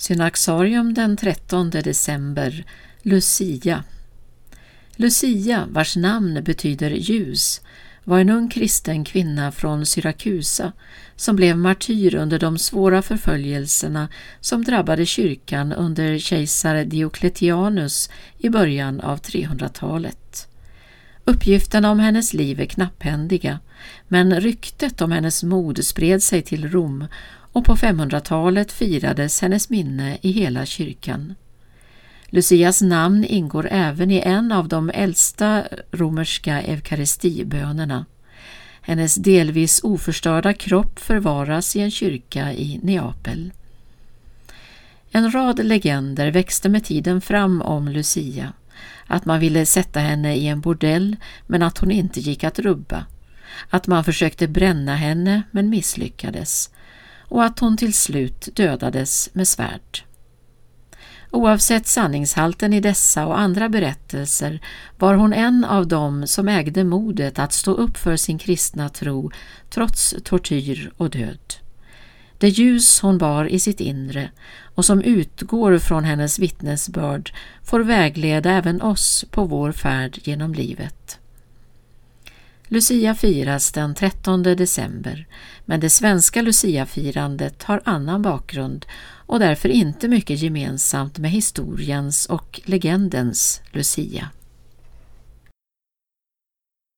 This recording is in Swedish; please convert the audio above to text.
Synaxarium den 13 december, Lucia. Lucia, vars namn betyder ljus, var en ung kristen kvinna från Syrakusa som blev martyr under de svåra förföljelserna som drabbade kyrkan under kejsar Diocletianus i början av 300-talet. Uppgifterna om hennes liv är knapphändiga, men ryktet om hennes mod spred sig till Rom och på 500-talet firades hennes minne i hela kyrkan. Lucias namn ingår även i en av de äldsta romerska eukaristibönerna. Hennes delvis oförstörda kropp förvaras i en kyrka i Neapel. En rad legender växte med tiden fram om Lucia. Att man ville sätta henne i en bordell men att hon inte gick att rubba. Att man försökte bränna henne men misslyckades och att hon till slut dödades med svärd. Oavsett sanningshalten i dessa och andra berättelser var hon en av dem som ägde modet att stå upp för sin kristna tro trots tortyr och död. Det ljus hon bar i sitt inre och som utgår från hennes vittnesbörd får vägleda även oss på vår färd genom livet. Lucia firas den 13 december, men det svenska luciafirandet har annan bakgrund och därför inte mycket gemensamt med historiens och legendens Lucia.